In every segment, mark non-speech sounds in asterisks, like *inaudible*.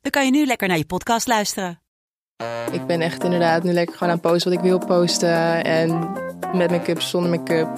dan kan je nu lekker naar je podcast luisteren. Ik ben echt inderdaad nu lekker gewoon aan het posten wat ik wil posten. En met make-up, zonder make-up.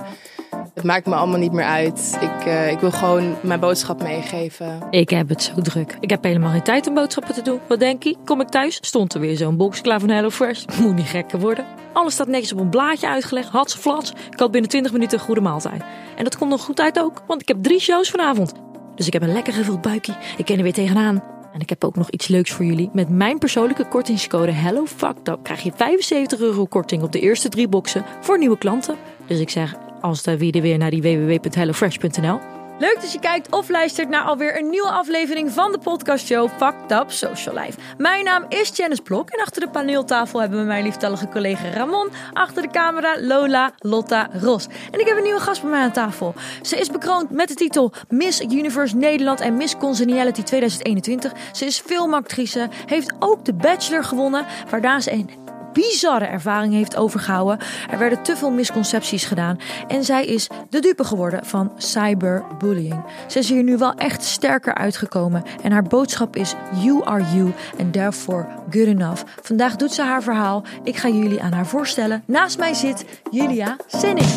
Het maakt me allemaal niet meer uit. Ik, eh, ik wil gewoon mijn boodschap meegeven. Ik heb het zo druk. Ik heb helemaal geen tijd om boodschappen te doen. Wat denk je? Kom ik thuis? Stond er weer zo'n box klaar van HelloFresh. *laughs* Moet niet gekker worden. Alles staat netjes op een blaadje uitgelegd. Hats flats. Ik had binnen 20 minuten een goede maaltijd. En dat komt nog goed uit ook, want ik heb drie shows vanavond. Dus ik heb een lekker gevuld buikje. Ik ken er weer tegenaan. En ik heb ook nog iets leuks voor jullie. Met mijn persoonlijke kortingscode Hello Fucked Up krijg je 75 euro korting op de eerste drie boxen voor nieuwe klanten. Dus ik zeg, als de weer weer naar die www.hellofresh.nl. Leuk dat je kijkt of luistert naar alweer een nieuwe aflevering van de podcastshow Fucked Up Social Life. Mijn naam is Janice Blok en achter de paneeltafel hebben we mijn lieftallige collega Ramon. Achter de camera Lola Lotta Ros. En ik heb een nieuwe gast bij mij aan tafel. Ze is bekroond met de titel Miss Universe Nederland en Miss Congeniality 2021. Ze is filmactrice, heeft ook de Bachelor gewonnen, waarna ze een bizarre ervaring heeft overgehouden. Er werden te veel misconcepties gedaan. En zij is de dupe geworden van cyberbullying. Ze is hier nu wel echt sterker uitgekomen. En haar boodschap is: You are you and therefore good enough. Vandaag doet ze haar verhaal. Ik ga jullie aan haar voorstellen. Naast mij zit Julia Senning.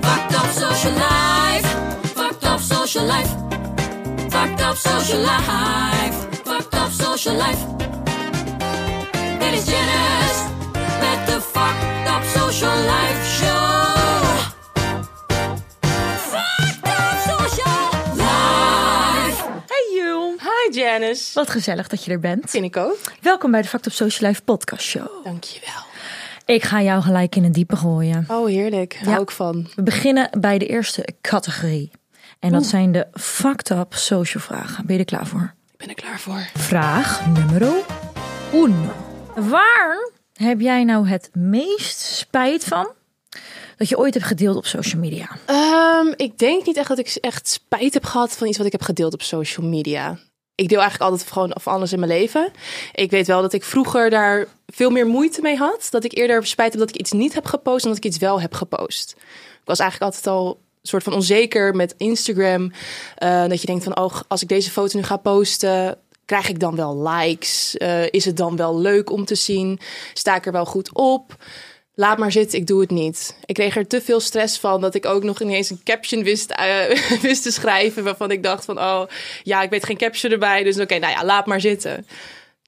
Fucked up social life. Fucked up social life. Fucked up social life. Fucked up social life. Is Janice met de Fucked Up Social Life Show. Fucked Up Social Life. Hey Jul. Hi Janice. Wat gezellig dat je er bent. Vind ik ook. Welkom bij de Fact Up Social Life podcast show. Dankjewel. Ik ga jou gelijk in een diepe gooien. Oh, heerlijk. Ja. Hou ik van. We beginnen bij de eerste categorie. En dat zijn de fucked up social vragen. Ben je er klaar voor? Ik ben er klaar voor. Vraag nummer uno. Waar heb jij nou het meest spijt van dat je ooit hebt gedeeld op social media? Ehm, ik denk niet echt dat ik echt spijt heb gehad van iets wat ik heb gedeeld op social media. Ik deel eigenlijk altijd gewoon of alles in mijn leven. Ik weet wel dat ik vroeger daar veel meer moeite mee had. Dat ik eerder spijt heb dat ik iets niet heb gepost dan dat ik iets wel heb gepost. Ik was eigenlijk altijd al een soort van onzeker met Instagram. Eh, dat je denkt van, oh, als ik deze foto nu ga posten, krijg ik dan wel likes? Eh, is het dan wel leuk om te zien? Sta ik er wel goed op? Laat maar zitten, ik doe het niet. Ik kreeg er te veel stress van dat ik ook nog ineens een caption wist, eh, *laughs* wist te schrijven. Waarvan ik dacht van, oh ja, ik weet geen caption erbij. Dus oké, nou ja, laat maar zitten.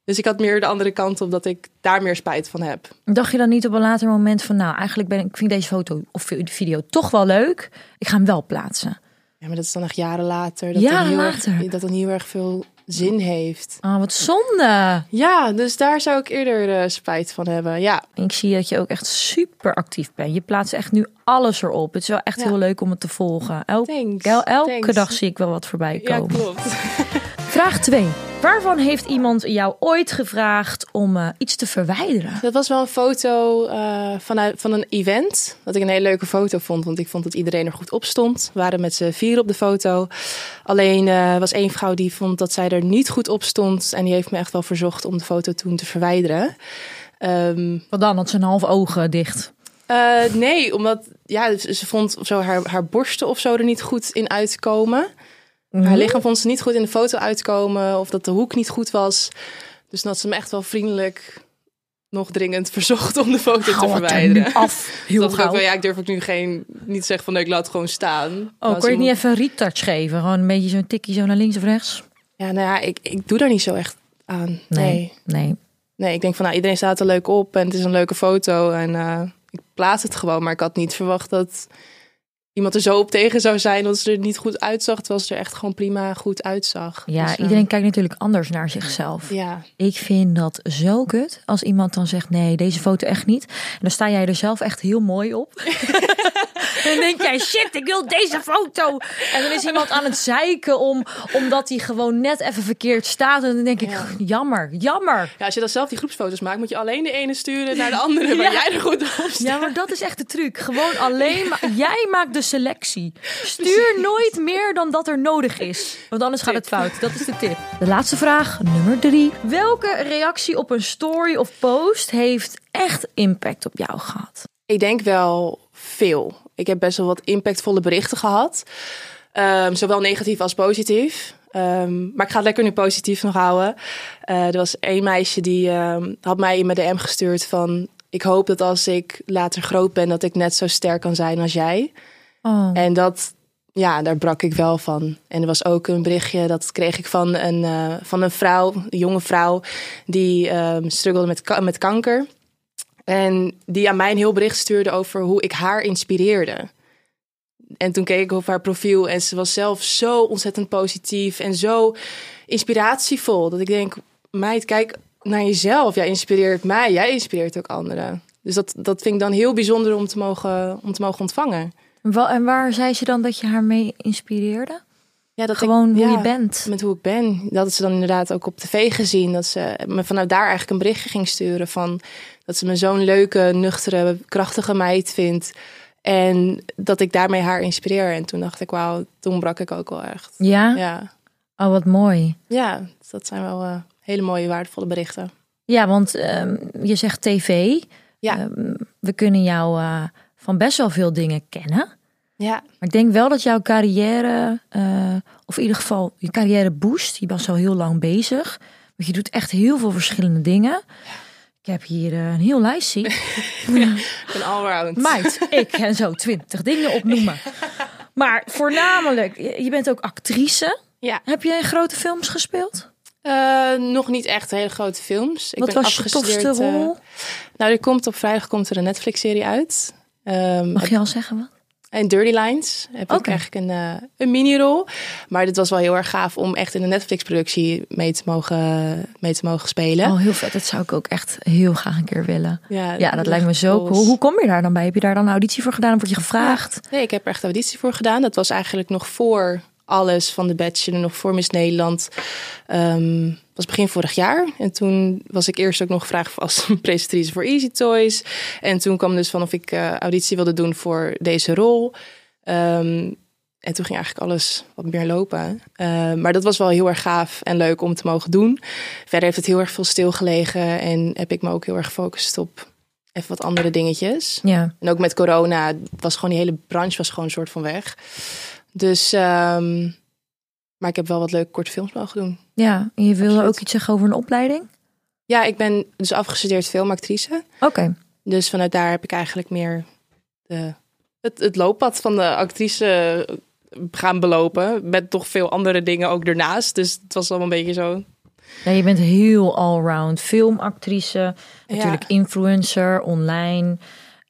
Dus ik had meer de andere kant op dat ik daar meer spijt van heb. Dacht je dan niet op een later moment van, nou, eigenlijk ben ik, ik vind deze foto of video toch wel leuk. Ik ga hem wel plaatsen. Ja, maar dat is dan echt jaren later. Dat Jaren dan heel later? Erg, dat dan heel erg veel zin heeft. Ah, wat zonde. Ja, dus daar zou ik eerder eh, spijt van hebben. Ja, Ik zie dat je ook echt super actief bent. Je plaatst echt nu alles erop. Het is wel echt Ja. heel leuk om het te volgen. Elk, el- elke thanks. dag zie ik wel wat voorbij ja komen. klopt. Vraag 2. Waarvan heeft iemand jou ooit gevraagd om eh, iets te verwijderen? Dat was wel een foto eh, vanuit, van een event. Dat ik een hele leuke foto vond. Want ik vond dat iedereen er goed op stond. We waren met z'n vier op de foto. Alleen eh was één vrouw die vond dat zij er niet goed op stond. En die heeft me echt wel verzocht om de foto toen te verwijderen. Ehm, Wat dan? Had ze een half ogen dicht. nee, omdat ja, ze ze vond of zo haar, haar borsten of zo er niet goed in uitkomen. Haar lichaam vond ze niet goed in de foto uitkomen. Of dat de hoek niet goed was. Dus had ze me echt wel vriendelijk nog dringend *laughs* verzocht om de foto te Hou er verwijderen. af. *laughs* Heel dat ik ook wel, ja, ik durf ook nu geen, niet zeggen van nee, ik laat het gewoon staan. Oh, kon je niet even een retouch geven? Gewoon een beetje zo'n tikkie zo naar links of rechts? Ja, nou ja, ik, ik doe daar niet zo echt aan. Nee. nee. Nee. ik denk van nou, iedereen staat er leuk op en het is een leuke foto. En eh, ik plaats het gewoon. Maar ik had niet verwacht dat iemand er zo op tegen zou zijn dat ze er niet goed uitzag. Terwijl ze er echt gewoon prima goed uitzag. Ja, Dus, eh, iedereen kijkt natuurlijk anders naar zichzelf. Ja, Ik vind dat zo kut als iemand dan zegt: nee, deze foto echt niet. En dan sta jij er zelf echt heel mooi op. *laughs* En dan denk jij, shit, ik wil deze foto. En dan is iemand aan het zeiken om, omdat hij gewoon net even verkeerd staat. En dan denk ik, jammer, jammer. Ja, als je dan zelf die groepsfoto's maakt, moet je alleen de ene sturen naar de *laughs* andere, waar jij er goed op staat. Ja, maar dat is echt de truc. Gewoon alleen maar. Jij maakt de selectie. Stuur nooit meer dan dat er nodig is. Want anders gaat het fout. Dat is de tip. De laatste vraag, nummer drie. Welke reactie op een story of post heeft echt impact op jou gehad? Ik denk wel veel. Ik heb best wel wat impactvolle berichten gehad. Ehm, zowel negatief als positief. Ehm, maar ik ga het lekker nu positief nog houden. Eh, er was één meisje die ehm, had mij in mijn DM gestuurd van... Ik hoop dat als ik later groot ben, dat ik net zo sterk kan zijn als jij. Oh. En dat, ja, daar brak ik wel van. En er was ook een berichtje, dat kreeg ik van een, eh, van een vrouw, een jonge vrouw, die struggelde met, met kanker. En die aan mij een heel bericht stuurde over hoe ik haar inspireerde. En toen keek ik op haar profiel en ze was zelf zo ontzettend positief en zo inspiratievol. Dat ik denk, meid, kijk naar jezelf. Jij inspireert mij, jij inspireert ook anderen. Dus dat, dat vind ik dan heel bijzonder om te mogen, om te mogen ontvangen. En waar zei ze dan dat je haar mee inspireerde? Ja, dat Gewoon ik, hoe ja, je bent. Met hoe ik ben. Dat ze dan inderdaad ook op tv gezien. Dat ze me vanuit daar eigenlijk een berichtje ging sturen van dat ze me zo'n leuke, nuchtere, krachtige meid vindt. En dat ik daarmee haar inspireer. En toen dacht ik, wauw, toen brak ik ook wel echt. Ja? Ja, Oh, wat mooi. ja dat zijn wel eh, hele mooie, waardevolle berichten. Ja, want ehm, je zegt tv. Ja. Ehm, we kunnen jou eh, van best wel veel dingen kennen. Ja, Maar ik denk wel dat jouw carrière, eh, of in ieder geval je carrière boost. Je was al heel lang bezig. Want je doet echt heel veel verschillende dingen. Ik heb hier eh, een heel lijst zien. *laughs* ik ben allround. Meid, ik kan zo twintig dingen opnoemen. *laughs* Maar voornamelijk, je bent ook actrice. Ja, Heb je in grote films gespeeld? Eh, nog niet echt hele grote films. Ik Wat ben was je tofste rol? nou, er komt op vrijdag komt er een Netflix-serie uit. Ehm, Mag je al zeggen wat? En Dirty Lines heb ik eigenlijk een, eh, een mini-rol. Maar dit was wel heel erg gaaf om echt in een Netflix-productie mee te mogen, mee te mogen spelen. Oh, heel vet. Dat zou ik ook echt heel graag een keer willen. ja, Ja, dat lijkt me zo cool. Hoe kom je daar dan bij? Heb je daar dan een auditie voor gedaan? Word je gevraagd? Nee, ik heb er echt auditie voor gedaan. Dat was eigenlijk nog voor alles van de Bachelor, nog voor Miss Nederland. Ehm was begin vorig jaar. En toen was ik eerst ook nog gevraagd als *laughs* presentatrice voor Easy Toys. En toen kwam dus van of ik eh, auditie wilde doen voor deze rol. Ehm, en toen ging eigenlijk alles wat meer lopen. Ehm, maar dat was wel heel erg gaaf en leuk om te mogen doen. Verder heeft het heel erg veel stilgelegen. En heb ik me ook heel erg gefocust op even wat andere dingetjes. Ja. En ook met corona was gewoon die hele branche was gewoon een soort van weg. Dus, ehm, maar ik heb wel wat leuke korte films mogen doen. Ja, en je wilde Absoluut. ook iets zeggen over een opleiding? Ja, ik ben dus afgestudeerd filmactrice. Oké. Dus vanuit daar heb ik eigenlijk meer de, het, het looppad van de actrice gaan belopen. Met toch veel andere dingen ook ernaast. Dus het was allemaal een beetje zo. Ja, je bent heel allround. Filmactrice, natuurlijk influencer, online.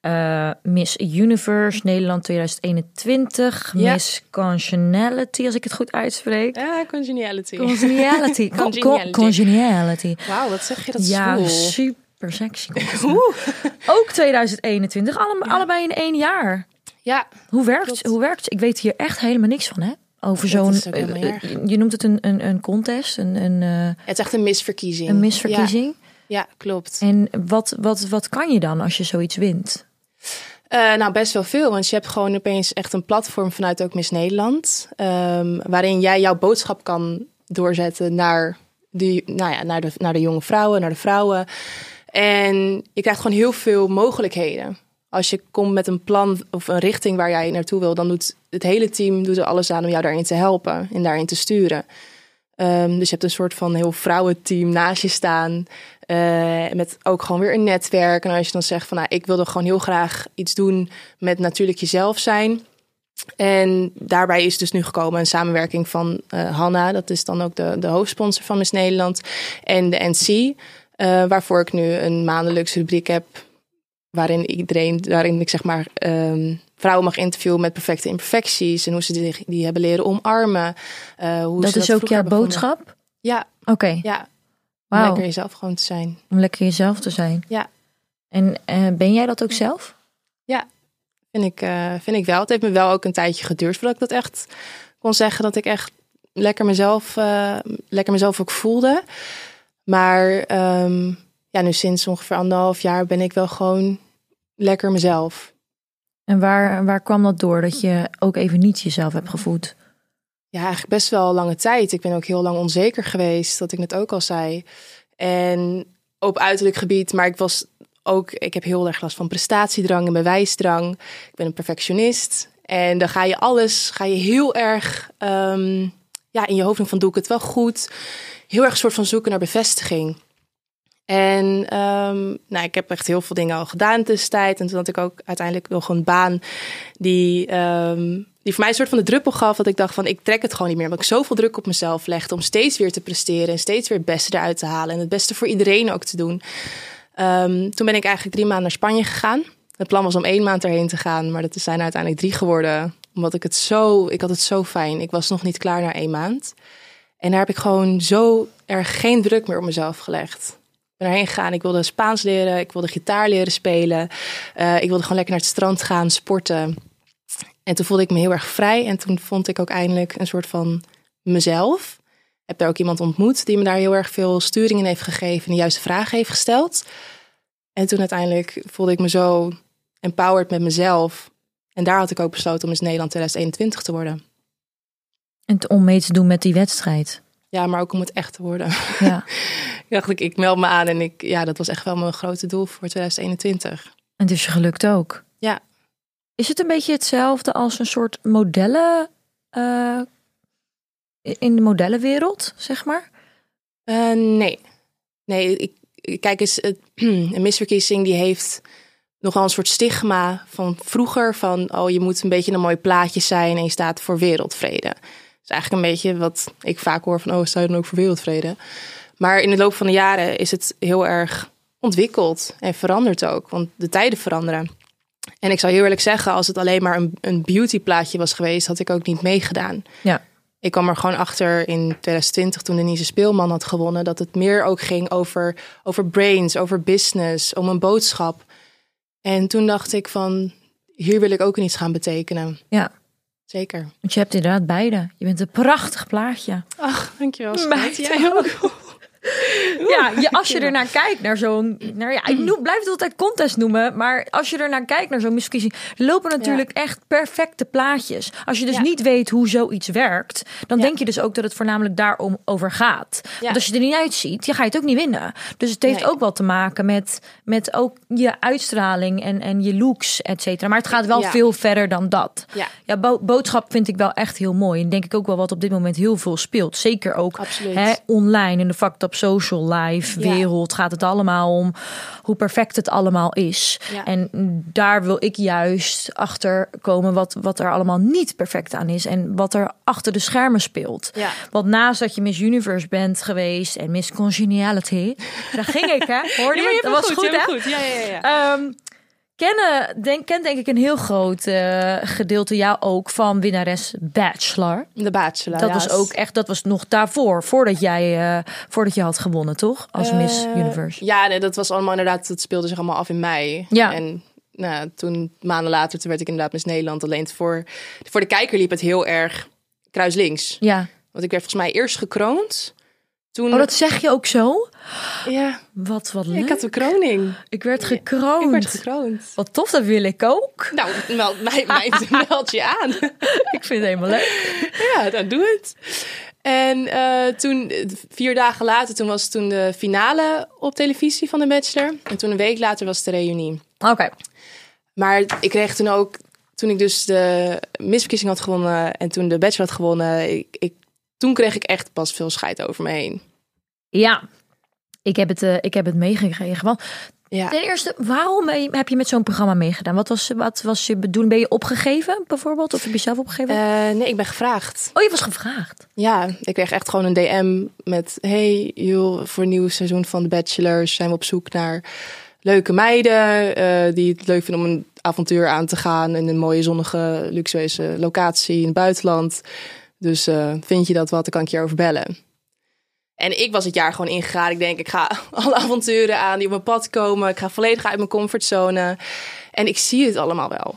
Eh, Miss Universe Nederland 2021. Ja. Miss Congeniality, als ik het goed uitspreek. Ja, congeniality. Congeniality. *laughs* Con- con- Congeniality. Congeniality. Wauw, wat zeg je dat Ja, super sexy. *laughs* Ook 2021, alle, allebei in één jaar. Ja, Hoe werkt, Klopt. hoe werkt Ik weet hier echt helemaal niks van, hè? Over zo'n. eh, je noemt het een, een, een contest, een, een, eh, het is echt een misverkiezing. een misverkiezing. Ja, ja klopt. En wat, wat, wat kan je dan als je zoiets wint? Eh, nou, best wel veel. Want je hebt gewoon opeens echt een platform vanuit ook Miss Nederland. ehm, waarin jij jouw boodschap kan doorzetten naar, die, nou ja, naar, de, naar de jonge vrouwen, naar de vrouwen. En je krijgt gewoon heel veel mogelijkheden. Als je komt met een plan of een richting waar jij naartoe wil, dan doet het hele team doet er alles aan om jou daarin te helpen en daarin te sturen. Ehm, dus je hebt een soort van heel vrouwenteam naast je staan. Eh, met ook gewoon weer een netwerk. En als je dan zegt van nou, ik wilde gewoon heel graag iets doen met natuurlijk jezelf zijn. En daarbij is dus nu gekomen een samenwerking van eh, Hanna, dat is dan ook de, de hoofdsponsor van Miss Nederland, en de NC, eh, waarvoor ik nu een maandelijkse rubriek heb, waarin iedereen, waarin ik zeg maar ehm, vrouwen mag interviewen met perfecte imperfecties en hoe ze die, die hebben leren omarmen. hoe dat ze is ook jouw boodschap? Ja, Oké, ja. Om lekker jezelf gewoon te zijn. Om lekker jezelf te zijn. Ja. En eh, ben jij dat ook zelf? Vind ik, eh, vind ik wel. Het heeft me wel ook een tijdje geduurd voordat ik dat echt kon zeggen dat ik echt lekker mezelf, eh, lekker mezelf ook voelde. Maar ehm, ja, nu sinds ongeveer anderhalf jaar ben ik wel gewoon lekker mezelf. En waar, waar kwam dat door dat je ook even niet jezelf hebt gevoed? Ja, eigenlijk best wel lange tijd. Ik ben ook heel lang onzeker geweest, dat ik net ook al zei. En op uiterlijk gebied, maar ik was ook, ik heb heel erg last van prestatiedrang en bewijsdrang. Ik ben een perfectionist. En dan ga je alles, ga je heel erg ehm, ja, in je hoofd van doe ik het wel goed. Heel erg een soort van zoeken naar bevestiging. En ehm, nou, ik heb echt heel veel dingen al gedaan tussentijd. En toen had ik ook uiteindelijk nog een baan die, ehm, die voor mij een soort van de druppel gaf. Dat ik dacht van ik trek het gewoon niet meer. Omdat ik zoveel druk op mezelf legde om steeds weer te presteren. En steeds weer het beste eruit te halen. En het beste voor iedereen ook te doen. Ehm, toen ben ik eigenlijk drie maanden naar Spanje gegaan. Het plan was om één maand erheen te gaan. Maar dat zijn uiteindelijk drie geworden. Omdat ik het zo, ik had het zo fijn. Ik was nog niet klaar na één maand. En daar heb ik gewoon zo erg geen druk meer op mezelf gelegd. Ben erheen gegaan. Ik wilde Spaans leren. Ik wilde gitaar leren spelen. Eh, ik wilde gewoon lekker naar het strand gaan, sporten. En toen voelde ik me heel erg vrij. En toen vond ik ook eindelijk een soort van mezelf. Heb daar ook iemand ontmoet die me daar heel erg veel sturing in heeft gegeven. En de juiste vragen heeft gesteld. En toen uiteindelijk voelde ik me zo empowered met mezelf. En daar had ik ook besloten om eens Nederland 2021 te worden. En om mee te doen met die wedstrijd. Ja, maar ook om het echt te worden. Ja. *laughs* ik dacht, ik, ik meld me aan en ik, ja, dat was echt wel mijn grote doel voor 2021. En het is je gelukt ook. Ja. Is het een beetje hetzelfde als een soort modellen eh, in de modellenwereld, zeg maar? Eh, nee. Nee, ik, kijk eens, *clears throat* een misverkiezing die heeft nogal een soort stigma van vroeger. Van, oh, je moet een beetje een mooi plaatje zijn en je staat voor wereldvrede. Dat is eigenlijk een beetje wat ik vaak hoor van, oh, sta je dan ook voor wereldvrede? Maar in de loop van de jaren is het heel erg ontwikkeld en verandert ook. Want de tijden veranderen. En ik zou heel eerlijk zeggen, als het alleen maar een, een beautyplaatje was geweest, had ik ook niet meegedaan. Ja. Ik kwam er gewoon achter in 2020 toen Denise Speelman had gewonnen. Dat het meer ook ging over, over brains, over business, om een boodschap. En toen dacht ik van, hier wil ik ook iets gaan betekenen. Ja. Zeker. Want je hebt inderdaad beide. Je bent een prachtig plaatje. Ach, dankjewel. Meid, Jij ook. Ja, je, als je er naar kijkt, naar zo'n... Nou ja, ik noem, blijf het altijd contest noemen, maar als je er naar kijkt, naar zo'n misverkiezing, er lopen natuurlijk echt perfecte plaatjes. Als je dus Ja. niet weet hoe zoiets werkt, dan Ja. denk je dus ook dat het voornamelijk daarom over gaat. Want als je er niet uitziet, dan ga je het ook niet winnen. Dus het heeft Nee. ook wel te maken met, met ook je uitstraling en, en je looks, et cetera. Maar het gaat wel veel verder dan dat. Ja. Ja, bo- boodschap vind ik wel echt heel mooi. En denk ik ook wel wat op dit moment heel veel speelt. Zeker ook hè, online in de fucked up social life Ja. wereld gaat het allemaal om hoe perfect het allemaal is. Ja. En daar wil ik juist achter komen wat, wat er allemaal niet perfect aan is. En wat er achter de schermen speelt. Ja. Want naast dat je Miss Universe bent geweest en Miss Congeniality. Daar ging ik hè, *laughs* hoorde je? dat was goed, hè? goed. Ja, ja, ja. Ehm, kennen, denk, kent denk ik een heel groot eh, gedeelte jou ook van winnares Bachelor. De Bachelor. Dat ja, was ook echt, dat was nog daarvoor, voordat jij, eh, voordat je had gewonnen, toch? Als Miss Eh, Universe. Ja, nee, dat was allemaal inderdaad, dat speelde zich allemaal af in mei. Ja. En nou, toen, maanden later, toen werd ik inderdaad Miss Nederland. Alleen voor, voor de kijker liep het heel erg kruislinks. Ja. Want ik werd volgens mij eerst gekroond. Toen, Oh, dat zeg je ook zo? ja, Wat, wat ja, leuk. ik had een kroning. Ik werd gekroond. Ik werd gekroond. Wat tof, dat wil ik ook. Nou, meld, mij, mij, *laughs* meld je aan. *laughs* Ik vind het helemaal leuk. ja, dan doe het. En eh, toen, vier dagen later, toen was toen de finale op televisie van de Bachelor. En toen een week later was de reunie. Oké. Maar ik kreeg toen ook, toen ik dus de misverkiezing had gewonnen en toen de Bachelor had gewonnen, ik, ik, toen kreeg ik echt pas veel scheid over me heen. Ja. Ik heb het, eh, ik heb het meegekregen. Want Ja. ten eerste, waarom heb je met zo'n programma meegedaan? Wat was, wat was je bedoeling? Ben je opgegeven bijvoorbeeld? Of heb je zelf opgegeven? Eh, nee, ik ben gevraagd. oh, je was gevraagd. Ja, ik kreeg echt gewoon een DM met: Hey, joh, voor een nieuw seizoen van The Bachelor zijn we op zoek naar leuke meiden eh, die het leuk vinden om een avontuur aan te gaan in een mooie zonnige, luxueuze locatie in het buitenland. Dus eh, vind je dat wat, dan kan ik je over bellen. En ik was het jaar gewoon ingegaan. Ik denk, ik ga *laughs* alle avonturen aan die op mijn pad komen. Ik ga volledig uit mijn comfortzone. En ik zie het allemaal wel.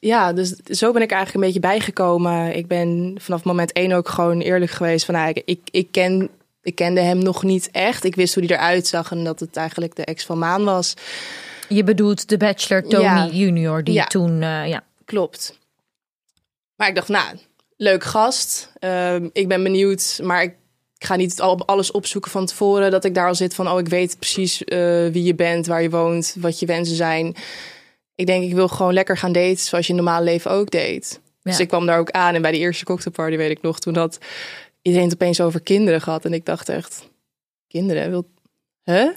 ja, dus zo ben ik eigenlijk een beetje bijgekomen. Ik ben vanaf moment één ook gewoon eerlijk geweest van, nou, ik, ik, ken ik kende hem nog niet echt. Ik wist hoe hij eruit zag en dat het eigenlijk de ex van Maan was. Je bedoelt de bachelor Tony Ja. Junior, die Ja. toen, eh, ja. Klopt. Maar ik dacht, nou, leuk gast. Ehm, ik ben benieuwd, maar ik, ga niet al, alles opzoeken van tevoren. Dat ik daar al zit van, oh, ik weet precies eh, wie je bent, waar je woont, wat je wensen zijn. Ik denk, ik wil gewoon lekker gaan daten zoals je in het normale leven ook deed. Dus ik kwam daar ook aan. En bij de eerste cocktailparty weet ik nog, toen had iedereen het opeens over kinderen gehad. En ik dacht echt, kinderen? Wil... Huh?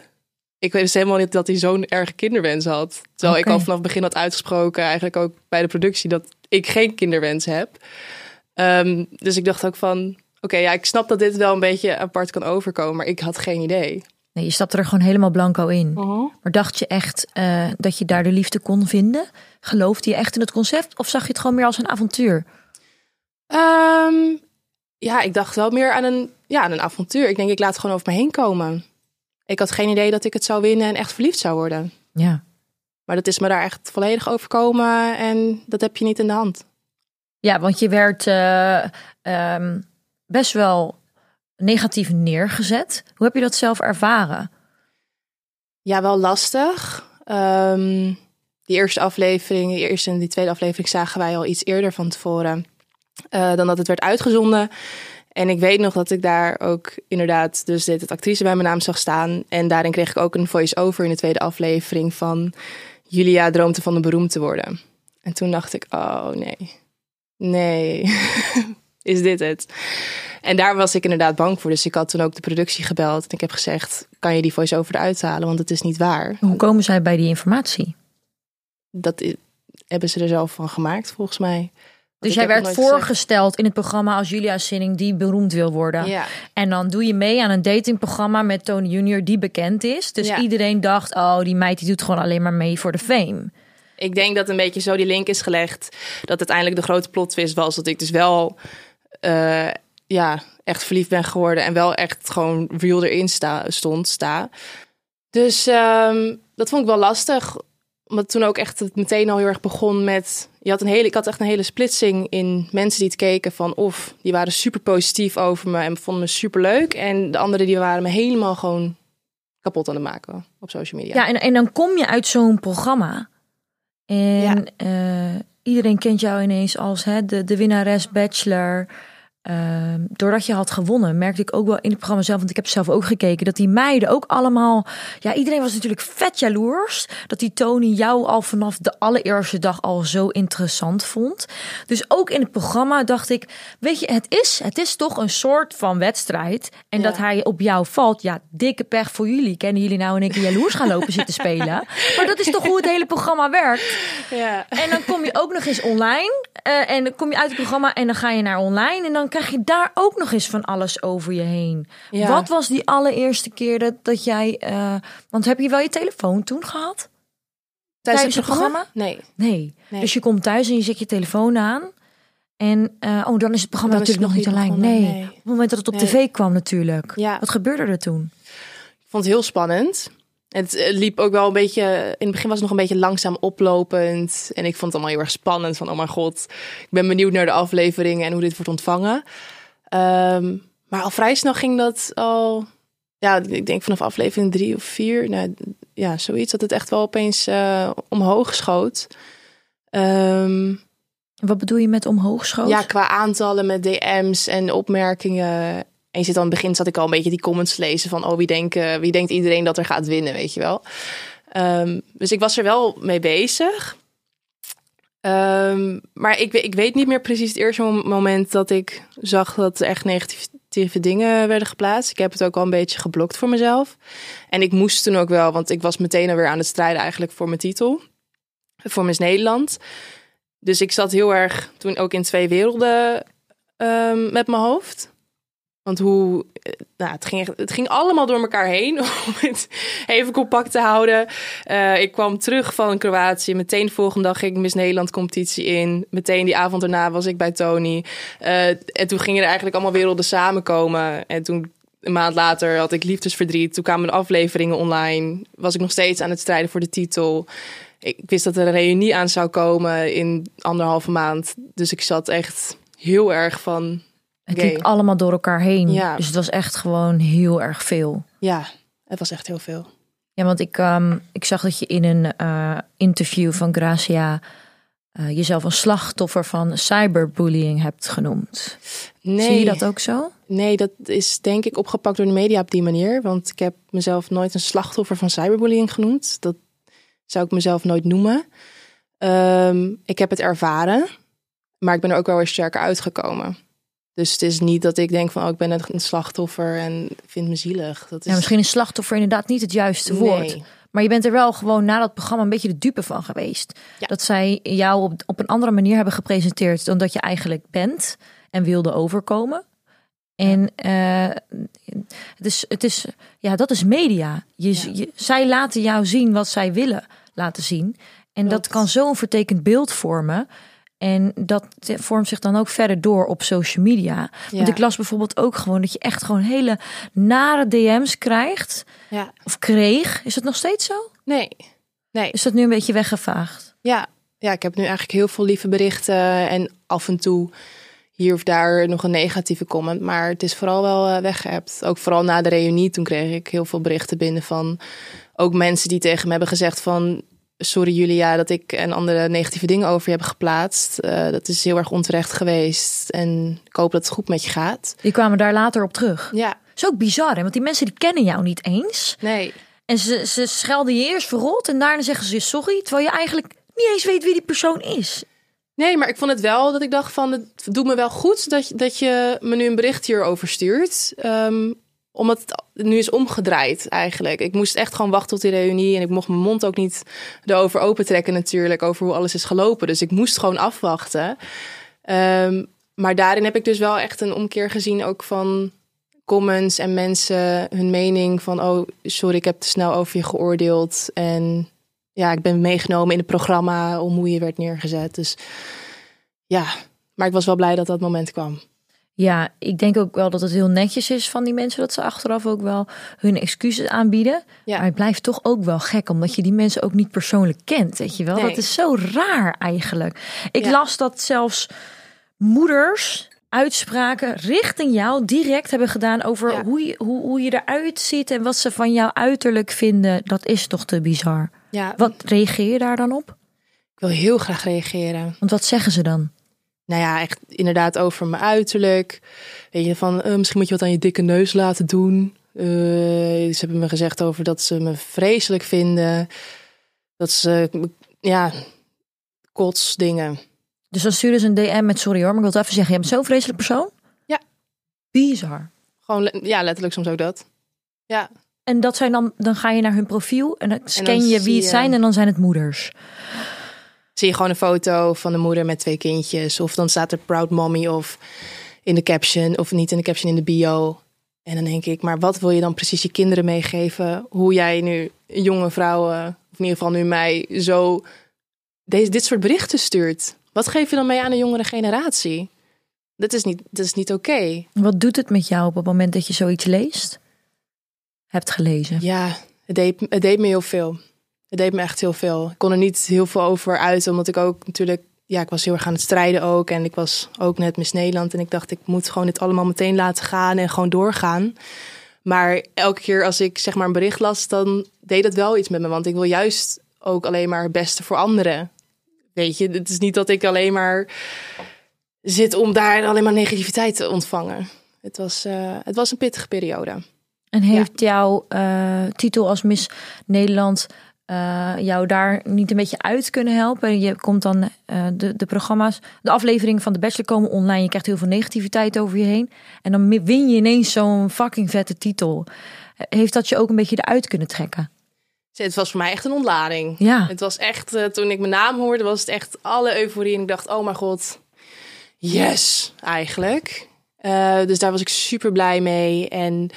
Ik wist helemaal niet dat hij zo'n erge kinderwens had. Terwijl ik al vanaf het begin had uitgesproken, eigenlijk ook bij de productie, dat ik geen kinderwens heb. Ehm, dus ik dacht ook van, oké, ja, ik snap dat dit wel een beetje apart kan overkomen, maar ik had geen idee. Nee, je stapte er gewoon helemaal blanco in. Mhm. Maar dacht je echt eh, dat je daar de liefde kon vinden? Geloofde je echt in het concept? Of zag je het gewoon meer als een avontuur? Ehm, ja, ik dacht wel meer aan een, ja, aan een avontuur. Ik denk, ik laat het gewoon over me heen komen. Ik had geen idee dat ik het zou winnen en echt verliefd zou worden. Ja. Maar dat is me daar echt volledig overkomen en dat heb je niet in de hand. Ja, want je werd eh, ehm, best wel negatief neergezet. Hoe heb je dat zelf ervaren? Ja, wel lastig. Ehm, die eerste aflevering, die eerste en die tweede aflevering zagen wij al iets eerder van tevoren eh, dan dat het werd uitgezonden. En ik weet nog dat ik daar ook inderdaad dus dit het actrice bij mijn naam zag staan. En daarin kreeg ik ook een voice-over in de tweede aflevering van Julia droomt ervan om beroemd te worden. En toen dacht ik, oh nee, nee, *laughs* is dit het? En daar was ik inderdaad bang voor. Dus ik had toen ook de productie gebeld. En ik heb gezegd, kan je die voice-over eruit halen? Want het is niet waar. Hoe komen zij bij die informatie? Dat hebben ze er zelf van gemaakt, volgens mij. Dus jij werd gezegd. voorgesteld in het programma als Julia Sinning die beroemd wil worden. Ja. En dan doe je mee aan een datingprogramma met Tony Junior die bekend is. Dus Ja. iedereen dacht, oh die meid die doet gewoon alleen maar mee voor de fame. Ik denk dat een beetje zo die link is gelegd. Dat uiteindelijk de grote plot twist was dat ik dus wel eh, ja, echt verliefd ben geworden. En wel echt gewoon real erin stond, sta. Dus ehm, dat vond ik wel lastig. Omdat toen ook echt het meteen al heel erg begon met... Je had een hele, ik had echt een hele splitsing in mensen die het keken van... of die waren super positief over me en vonden me super leuk. En de anderen die waren me helemaal gewoon kapot aan het maken op social media. Ja, en, en dan kom je uit zo'n programma. En Ja. eh, iedereen kent jou ineens als hè, de, de winnares Bachelor. Ehm, doordat je had gewonnen, merkte ik ook wel in het programma zelf, want ik heb zelf ook gekeken, dat die meiden ook allemaal. Ja, iedereen was natuurlijk vet jaloers. Dat die Tony jou al vanaf de allereerste dag al zo interessant vond. Dus ook in het programma dacht ik, weet je, het is, het is toch een soort van wedstrijd. En Ja. dat hij op jou valt, ja, dikke pech voor jullie. Kennen jullie nou in één keer jaloers gaan lopen zitten spelen? *laughs* Maar dat is toch hoe het hele programma werkt. ja. En dan kom je ook nog eens online. eh, en dan kom je uit het programma en dan ga je naar online. En dan krijg je daar ook nog eens van alles over je heen. Ja. Wat was die allereerste keer dat, dat jij... eh, want heb je wel je telefoon toen gehad? Tijdens het programma? Nee. Nee. Nee. Dus je komt thuis en je zet je telefoon aan. En eh, oh, dan is het programma Dan natuurlijk nog niet online. niet Nee. nee. Op het moment dat het op Nee. tv kwam natuurlijk. Ja. Wat gebeurde er toen? Ik vond het heel spannend. Het eh, liep ook wel een beetje. In het begin was het nog een beetje langzaam oplopend. En ik vond het allemaal heel erg spannend. Van oh mijn god, ik ben benieuwd naar de afleveringen en hoe dit wordt ontvangen. Ehm, maar al vrij snel ging dat al. Ja, ik denk vanaf aflevering drie of vier. Nou, ja, zoiets dat het echt wel opeens eh, omhoog schoot. Ehm, Wat bedoel je met omhoog schoot? ja, qua aantallen met DM's en opmerkingen. En je zit aan het begin zat ik al een beetje die comments lezen van oh wie denken wie denkt iedereen dat er gaat winnen, weet je wel. Ehm, dus ik was er wel mee bezig. Ehm, maar ik, ik weet niet meer precies het eerste mom- moment dat ik zag dat er echt negatieve dingen werden geplaatst. Ik heb het ook al een beetje geblokt voor mezelf. En ik moest toen ook wel, want ik was meteen alweer aan het strijden eigenlijk voor mijn titel. Voor Miss Nederland. Dus ik zat heel erg toen ook in twee werelden ehm, met mijn hoofd. Want hoe, eh, nou, het ging, het ging allemaal door elkaar heen *laughs* om het even compact te houden. Eh, ik kwam terug van Kroatië. Meteen de volgende dag ging ik Miss Nederland competitie in. Meteen die avond daarna was ik bij Tony. Eh, en toen gingen er eigenlijk allemaal werelden samenkomen. En toen een maand later had ik liefdesverdriet. Toen kwamen de afleveringen online. Was ik nog steeds aan het strijden voor de titel. Ik wist dat er een reunie aan zou komen in anderhalve maand. Dus ik zat echt heel erg van... Het liep allemaal door elkaar heen. Ja. Dus het was echt gewoon heel erg veel. Ja, het was echt heel veel. Ja, want ik, ehm, ik zag dat je in een eh, interview van Gracia eh, jezelf een slachtoffer van cyberbullying hebt genoemd. Nee, Zie je dat ook zo? Nee, dat is denk ik opgepakt door de media op die manier. Want ik heb mezelf nooit een slachtoffer van cyberbullying genoemd. Dat zou ik mezelf nooit noemen. Ehm, ik heb het ervaren, maar ik ben er ook wel weer sterker uitgekomen. Dus het is niet dat ik denk van, oh, ik ben een een slachtoffer en vind me zielig. Dat is... Ja, misschien is slachtoffer inderdaad niet het juiste woord. Nee. Maar je bent er wel gewoon na dat programma een beetje de dupe van geweest. Ja. Dat zij jou op, op een andere manier hebben gepresenteerd dan dat je eigenlijk bent en wilde overkomen. En eh, het, is, het is, ja, dat is media. Je, Ja. je- zij laten jou zien wat zij willen laten zien. En dat kan zo'n vertekend beeld vormen. En dat vormt zich dan ook verder door op social media. Want ik las bijvoorbeeld ook gewoon dat je echt gewoon hele nare DM's krijgt. Ja, Of kreeg. Is het nog steeds zo? nee. Nee, Is dat nu een beetje weggevaagd? Ja, ja, ik heb nu eigenlijk heel veel lieve berichten en af en toe hier of daar nog een negatieve comment. Maar het is vooral wel eh, weggeëpt. Ook vooral na de reunie, toen kreeg ik heel veel berichten binnen van ook mensen die tegen me hebben gezegd van... Sorry Julia dat ik en andere negatieve dingen over je heb geplaatst. Eh, dat is heel erg onterecht geweest. En ik hoop dat het goed met je gaat. Die kwamen daar later op terug. Ja, Dat is ook bizar, hè? Want die mensen die kennen jou niet eens. nee. En ze, ze schelden je eerst verrot en daarna zeggen ze sorry. Terwijl je eigenlijk niet eens weet wie die persoon is. Nee, maar ik vond het wel dat ik dacht van het doet me wel goed dat, je- dat je me nu een bericht hierover stuurt. Ehm, omdat het nu is omgedraaid eigenlijk. Ik moest echt gewoon wachten tot die reunie en ik mocht mijn mond ook niet erover opentrekken natuurlijk over hoe alles is gelopen. Dus ik moest gewoon afwachten. Ehm, maar daarin heb ik dus wel echt een omkeer gezien ook van comments en mensen hun mening van oh sorry ik heb te snel over je geoordeeld en ja ik ben meegenomen in het programma om hoe je werd neergezet. Dus ja, maar ik was wel blij dat dat moment kwam. Ja, ik denk ook wel dat het heel netjes is van die mensen dat ze achteraf ook wel hun excuses aanbieden. Ja. Maar het blijft toch ook wel gek, omdat je die mensen ook niet persoonlijk kent, weet je wel? Nee. Dat is zo raar eigenlijk. Ik Ja. las dat zelfs moeders uitspraken richting jou direct hebben gedaan over Ja. hoe, je, hoe, hoe je eruit ziet en wat ze van jou uiterlijk vinden. Dat is toch te bizar. Ja, Wat reageer je daar dan op? ik wil heel graag reageren. Want wat zeggen ze dan? Nou ja, echt inderdaad over mijn uiterlijk. Weet je, van eh, misschien moet je wat aan je dikke neus laten doen. Eh, ze hebben me gezegd over dat ze me vreselijk vinden. Dat ze, ja, kotsdingen. Dus dan sturen ze een DM met sorry hoor, maar ik wil het even zeggen, je bent zo'n vreselijk persoon. Ja. Bizar. Gewoon, ja, letterlijk soms ook dat. Ja, En dat zijn dan, dan ga je naar hun profiel en dan scan dan je wie het zijn en dan zijn het moeders. Zie je gewoon een foto van de moeder met twee kindjes. Of dan staat er proud mommy of in de caption. Of niet in de caption, in de bio. En dan denk ik, maar wat wil je dan precies je kinderen meegeven? Hoe jij nu jonge vrouwen, of in ieder geval nu mij, zo deze, dit soort berichten stuurt. Wat geef je dan mee aan de jongere generatie? Dat is niet, dat is niet oké. Wat doet het met jou op het moment dat je zoiets leest? Hebt gelezen. Ja, het deed, het deed me heel veel. Het deed me echt heel veel. Ik kon er niet heel veel over uit, omdat ik ook natuurlijk... Ja, ik was heel erg aan het strijden ook. En ik was ook net Miss Nederland. En ik dacht, ik moet gewoon dit allemaal meteen laten gaan en gewoon doorgaan. Maar elke keer als ik zeg maar een bericht las, dan deed dat wel iets met me. Want ik wil juist ook alleen maar het beste voor anderen. Weet je, het is niet dat ik alleen maar zit om daar alleen maar negativiteit te ontvangen. Het was, eh, het was een pittige periode. En heeft jouw eh, titel als Miss Nederland eh, jou daar niet een beetje uit kunnen helpen? Je komt dan eh, de, de programma's, de afleveringen van de Bachelor komen online. Je krijgt heel veel negativiteit over je heen. En dan win je ineens zo'n fucking vette titel. Heeft dat je ook een beetje eruit kunnen trekken? Het was voor mij echt een ontlading. Ja. Het was echt, eh, toen ik mijn naam hoorde, was het echt alle euforie. En ik dacht, oh mijn god, yes, eigenlijk. Eh, dus daar was ik super blij mee. En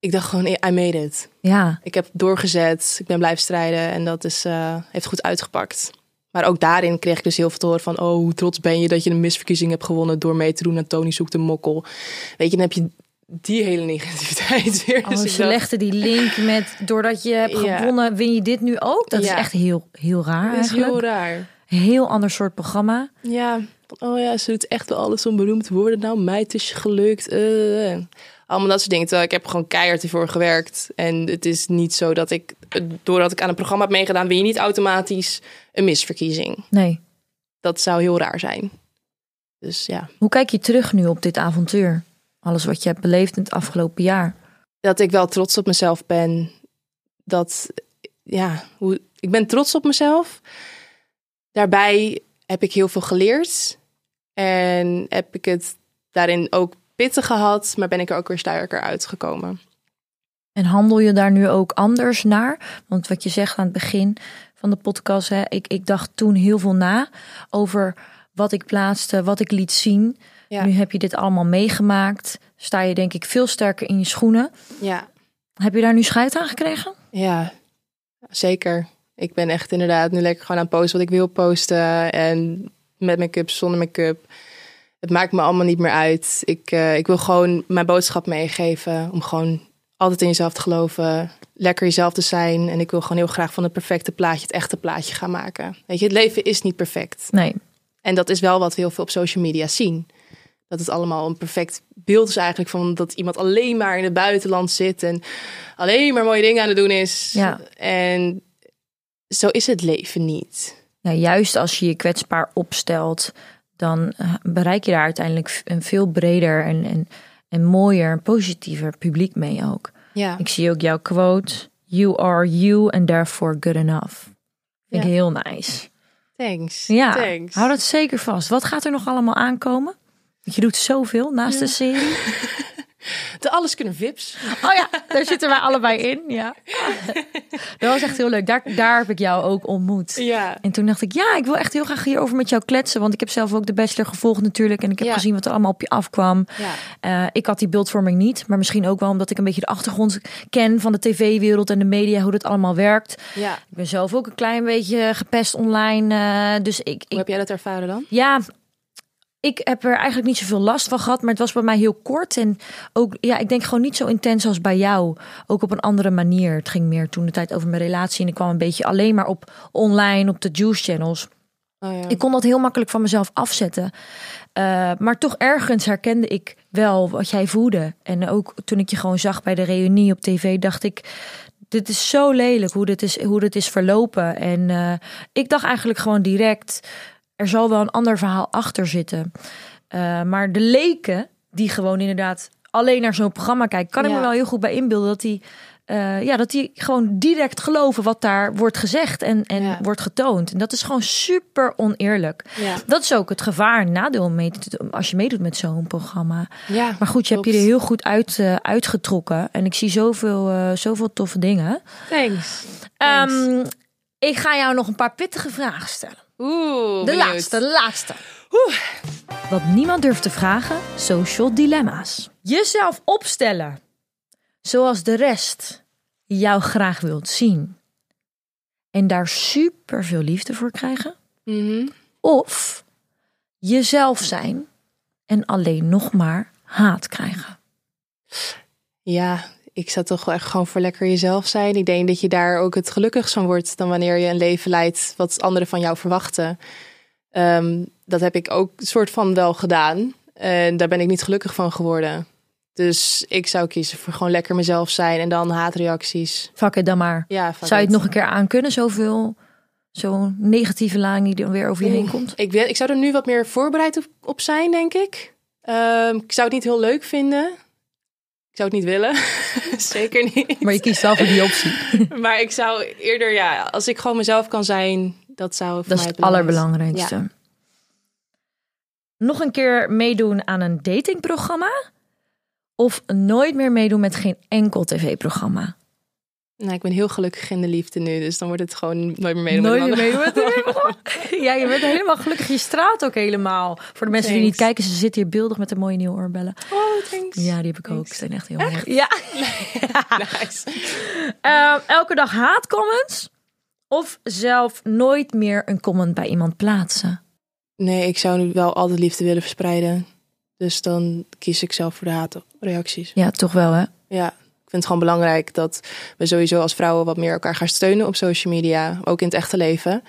ik dacht gewoon, I made it. Ja. Ik heb doorgezet, ik ben blijven strijden en dat is, eh, heeft goed uitgepakt. Maar ook daarin kreeg ik dus heel veel te horen van... oh, hoe trots ben je dat je een misverkiezing hebt gewonnen... door mee te doen aan Tony Zoekt een Mokkel. Weet je, dan heb je die hele negativiteit *laughs* weer. Oh, Dus ze legde die link met, doordat je hebt Ja. gewonnen, win je dit nu ook? Dat is echt heel, heel raar dat is eigenlijk. heel raar. Heel ander soort programma. Ja, oh ja, ze doet echt wel alles om beroemd te worden. Nou, mij het is gelukt. eh. Allemaal dat soort dingen. Terwijl ik heb gewoon keihard ervoor gewerkt. En het is niet zo dat ik, doordat ik aan een programma heb meegedaan, win je niet automatisch een misverkiezing. Nee. Dat zou heel raar zijn. Dus ja, Hoe kijk je terug nu op dit avontuur? Alles wat je hebt beleefd in het afgelopen jaar. dat ik wel trots op mezelf ben. Dat, ja, hoe, ik ben trots op mezelf. Daarbij heb ik heel veel geleerd. En heb ik het daarin ook pittig gehad, maar ben ik er ook weer sterker uitgekomen. En handel je daar nu ook anders naar? Want wat je zegt aan het begin van de podcast, hè, ik, ik dacht toen heel veel na over wat ik plaatste, wat ik liet zien. Ja. Nu heb je dit allemaal meegemaakt. Sta je denk ik veel sterker in je schoenen. Ja, Heb je daar nu scheid aan gekregen? ja, zeker. Ik ben echt inderdaad nu lekker gewoon aan het posten wat ik wil posten. En met make-up, zonder make-up. Het maakt me allemaal niet meer uit. Ik, eh, ik wil gewoon mijn boodschap meegeven. Om gewoon altijd in jezelf te geloven. Lekker jezelf te zijn. En ik wil gewoon heel graag van het perfecte plaatje het echte plaatje gaan maken. Weet je, het leven is niet perfect. Nee. En dat is wel wat we heel veel op social media zien. Dat het allemaal een perfect beeld is eigenlijk van dat iemand alleen maar in het buitenland zit en alleen maar mooie dingen aan het doen is. Ja. En zo is het leven niet. Ja, juist als je je kwetsbaar opstelt, dan eh, bereik je daar uiteindelijk een veel breder en, en, en mooier en positiever publiek mee ook. Ja, Ik zie ook jouw quote: You are you and therefore good enough. Vind ik Ja. heel nice. thanks. Ja, thanks. hou dat zeker vast. Wat gaat er nog allemaal aankomen? Want je doet zoveel naast de serie. *laughs* De alles kunnen vips. Oh ja, daar zitten wij allebei in. Ja. *laughs* Dat was echt heel leuk. Daar, daar heb ik jou ook ontmoet. Ja, En toen dacht ik, ja, ik wil echt heel graag hierover met jou kletsen. Want ik heb zelf ook de bachelor gevolgd natuurlijk. En ik heb Ja. gezien wat er allemaal op je afkwam. ja, Eh, ik had die beeldvorming niet. Maar misschien ook wel omdat ik een beetje de achtergrond ken van de tv-wereld en de media. Hoe dat allemaal werkt. ja. Ik ben zelf ook een klein beetje gepest online. eh, dus ik, Hoe ik heb jij dat ervaren dan? ja, ik heb er eigenlijk niet zoveel last van gehad, maar het was bij mij heel kort. En ook, ja, ik denk gewoon niet zo intens als bij jou. Ook op een andere manier. Het ging meer toen de tijd over mijn relatie. En ik kwam een beetje alleen maar op online, op de juice channels. Oh ja. Ik kon dat heel makkelijk van mezelf afzetten. Eh, maar toch ergens herkende ik wel wat jij voelde. En ook toen ik je gewoon zag bij de reunie op tv, dacht ik... Dit is zo lelijk hoe dit is, hoe dit is verlopen. En eh, ik dacht eigenlijk gewoon direct... er zal wel een ander verhaal achter zitten. Eh, maar de leken, die gewoon inderdaad alleen naar zo'n programma kijken... kan ik me wel heel goed bij inbeelden dat die... eh, ja, dat die gewoon direct geloven wat daar wordt gezegd en, en Ja. wordt getoond. En dat is gewoon super oneerlijk. Ja. Dat is ook het gevaar en nadeel mee als je meedoet met zo'n programma. ja, Maar goed, je hebt je er heel goed uit, eh, uitgetrokken. En ik zie zoveel, eh, zoveel toffe dingen. Thanks. Thanks. Ehm, ik ga jou nog een paar pittige vragen stellen. Oeh, De benieuwd. laatste, de laatste. Wat niemand durft te vragen, social dilemma's. Jezelf opstellen, zoals de rest jou graag wilt zien. En daar super veel liefde voor krijgen. Mhm. Of jezelf zijn en alleen nog maar haat krijgen. Ja, ik zou toch wel echt gewoon voor lekker jezelf zijn. Ik denk dat je daar ook het gelukkigst van wordt dan wanneer je een leven leidt wat anderen van jou verwachten. Ehm, dat heb ik ook soort van wel gedaan. En daar ben ik niet gelukkig van geworden. Dus ik zou kiezen voor gewoon lekker mezelf zijn en dan haatreacties. Fuck het dan maar. Ja, Zou je het nog een keer aan kunnen? Zoveel, zo'n negatieve laan die dan weer over je heen komt. Ik, weet, ik zou er nu wat meer voorbereid op, op zijn, denk ik. Ehm, ik zou het niet heel leuk vinden. Ik zou het niet willen. *laughs* Zeker niet. Maar je kiest wel voor die optie. *laughs* Maar ik zou eerder, ja, als ik gewoon mezelf kan zijn, dat zou voor Dat is mij het allerbelangrijkste. Nog een keer meedoen aan een datingprogramma? Of nooit meer meedoen met geen enkel tv-programma? Nou, ik ben heel gelukkig in de liefde nu, dus dan wordt het gewoon nooit meer meedoen. Nooit meer tv-programma? *laughs* Ja, je bent helemaal gelukkig. Je straalt ook helemaal. Voor de mensen die niet kijken, ze zitten hier beeldig met de mooie nieuwe oorbellen. Oh, thanks. Ja, die heb ik ook. Ze zijn echt heel mooi. Ja. *laughs* Nice. Ehm, elke dag haatcomments? Of zelf nooit meer een comment bij iemand plaatsen? Nee, ik zou nu wel altijd liefde willen verspreiden. Dus dan kies ik zelf voor de haatreacties. Ja, toch wel hè? Ja, ik vind het gewoon belangrijk dat we sowieso als vrouwen wat meer elkaar gaan steunen op social media. Ook in het echte leven.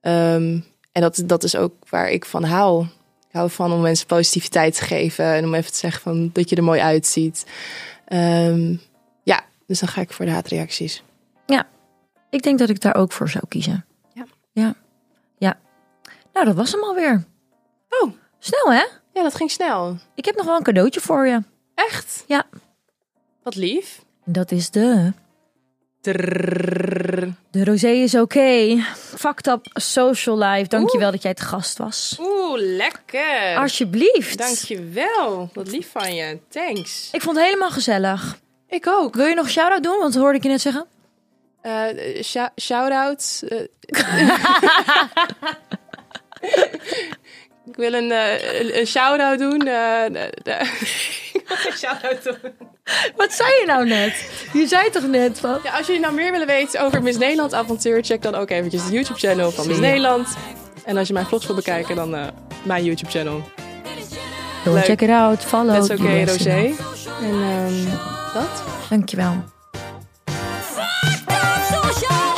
Ehm, en dat, dat is ook waar ik van hou. Ik hou van om mensen positiviteit te geven. En om even te zeggen van, dat je er mooi uitziet. Ehm, ja, dus dan ga ik voor de haatreacties. Ik denk dat ik daar ook voor zou kiezen. Ja. Ja. Ja. Nou, dat was hem alweer. Oh. Snel hè? Ja, dat ging snel. Ik heb nog wel een cadeautje voor je. Echt? Ja. Wat lief. Dat is de... De rosé is oké. Fucked up social life. Dankjewel dat jij te gast was. Oeh, lekker. Alsjeblieft. Dankjewel. Wat lief van je. Thanks. Ik vond het helemaal gezellig. Ik ook. Wil je nog shout-out doen? Want dat hoorde ik je net zeggen. Shou- shout-out. Ik wil eh, een, een shout-out doen. Eh, de, ik wil shout-out doen. Wat zei je nou net? Je zei toch net van... Ja, als jullie nou meer willen weten over Miss Nederland avontuur... check dan ook eventjes de YouTube-channel van Miss Nederland. En als je mijn vlogs wil bekijken, dan eh, mijn YouTube-channel. Check it out, follow. Dat is oké, okay, En ehm, dat. Dankjewel. social